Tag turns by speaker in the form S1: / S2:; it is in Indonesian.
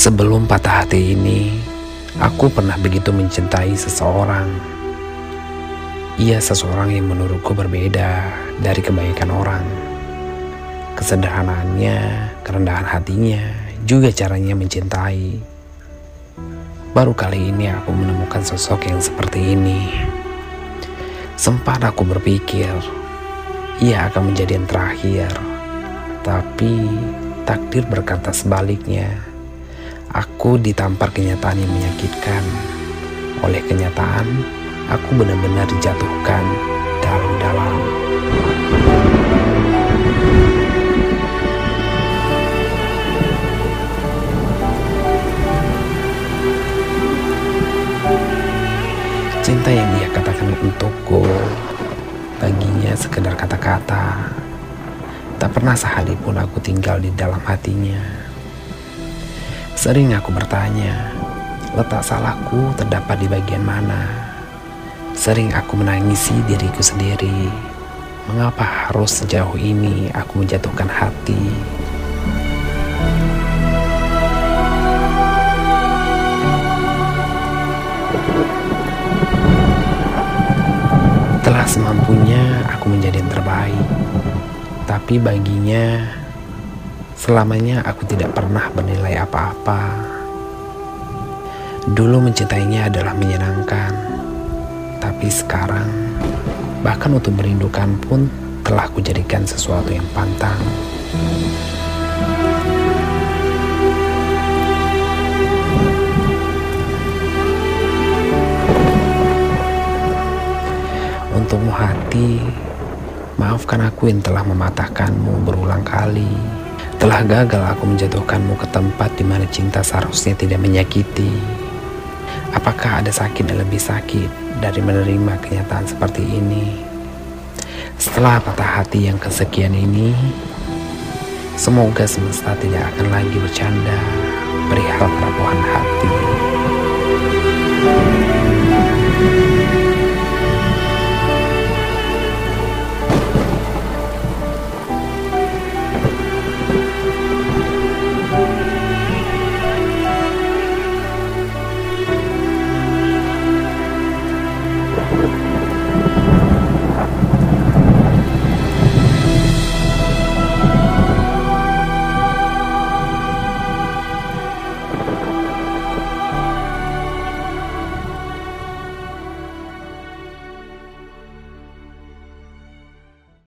S1: Sebelum patah hati ini, aku pernah begitu mencintai seseorang. Ia seseorang yang menurutku berbeda dari kebaikan orang. Kesederhanaannya, kerendahan hatinya, juga caranya mencintai. Baru kali ini aku menemukan sosok yang seperti ini. Sempat aku berpikir, ia akan menjadi yang terakhir. Tapi takdir berkata sebaliknya. Aku ditampar kenyataan yang menyakitkan. Oleh kenyataan, aku benar-benar dijatuhkan dalam-dalam. Cinta yang dia katakan untukku, baginya sekedar kata-kata. Tak pernah sehari pun aku tinggal di dalam hatinya. Sering aku bertanya, letak salahku terdapat di bagian mana? Sering aku menangisi diriku sendiri. Mengapa harus sejauh ini aku menjatuhkan hati? Telah semampunya aku menjadi yang terbaik. Tapi baginya Selamanya aku tidak pernah bernilai apa-apa. Dulu mencintainya adalah menyenangkan, tapi sekarang bahkan untuk merindukan pun telah kujadikan sesuatu yang pantang. Untukmu hati, maafkan aku yang telah mematahkanmu berulang kali. Telah gagal aku menjatuhkanmu ke tempat di mana cinta seharusnya tidak menyakiti. Apakah ada sakit yang lebih sakit dari menerima kenyataan seperti ini? Setelah patah hati yang kesekian ini, semoga semesta tidak akan lagi bercanda.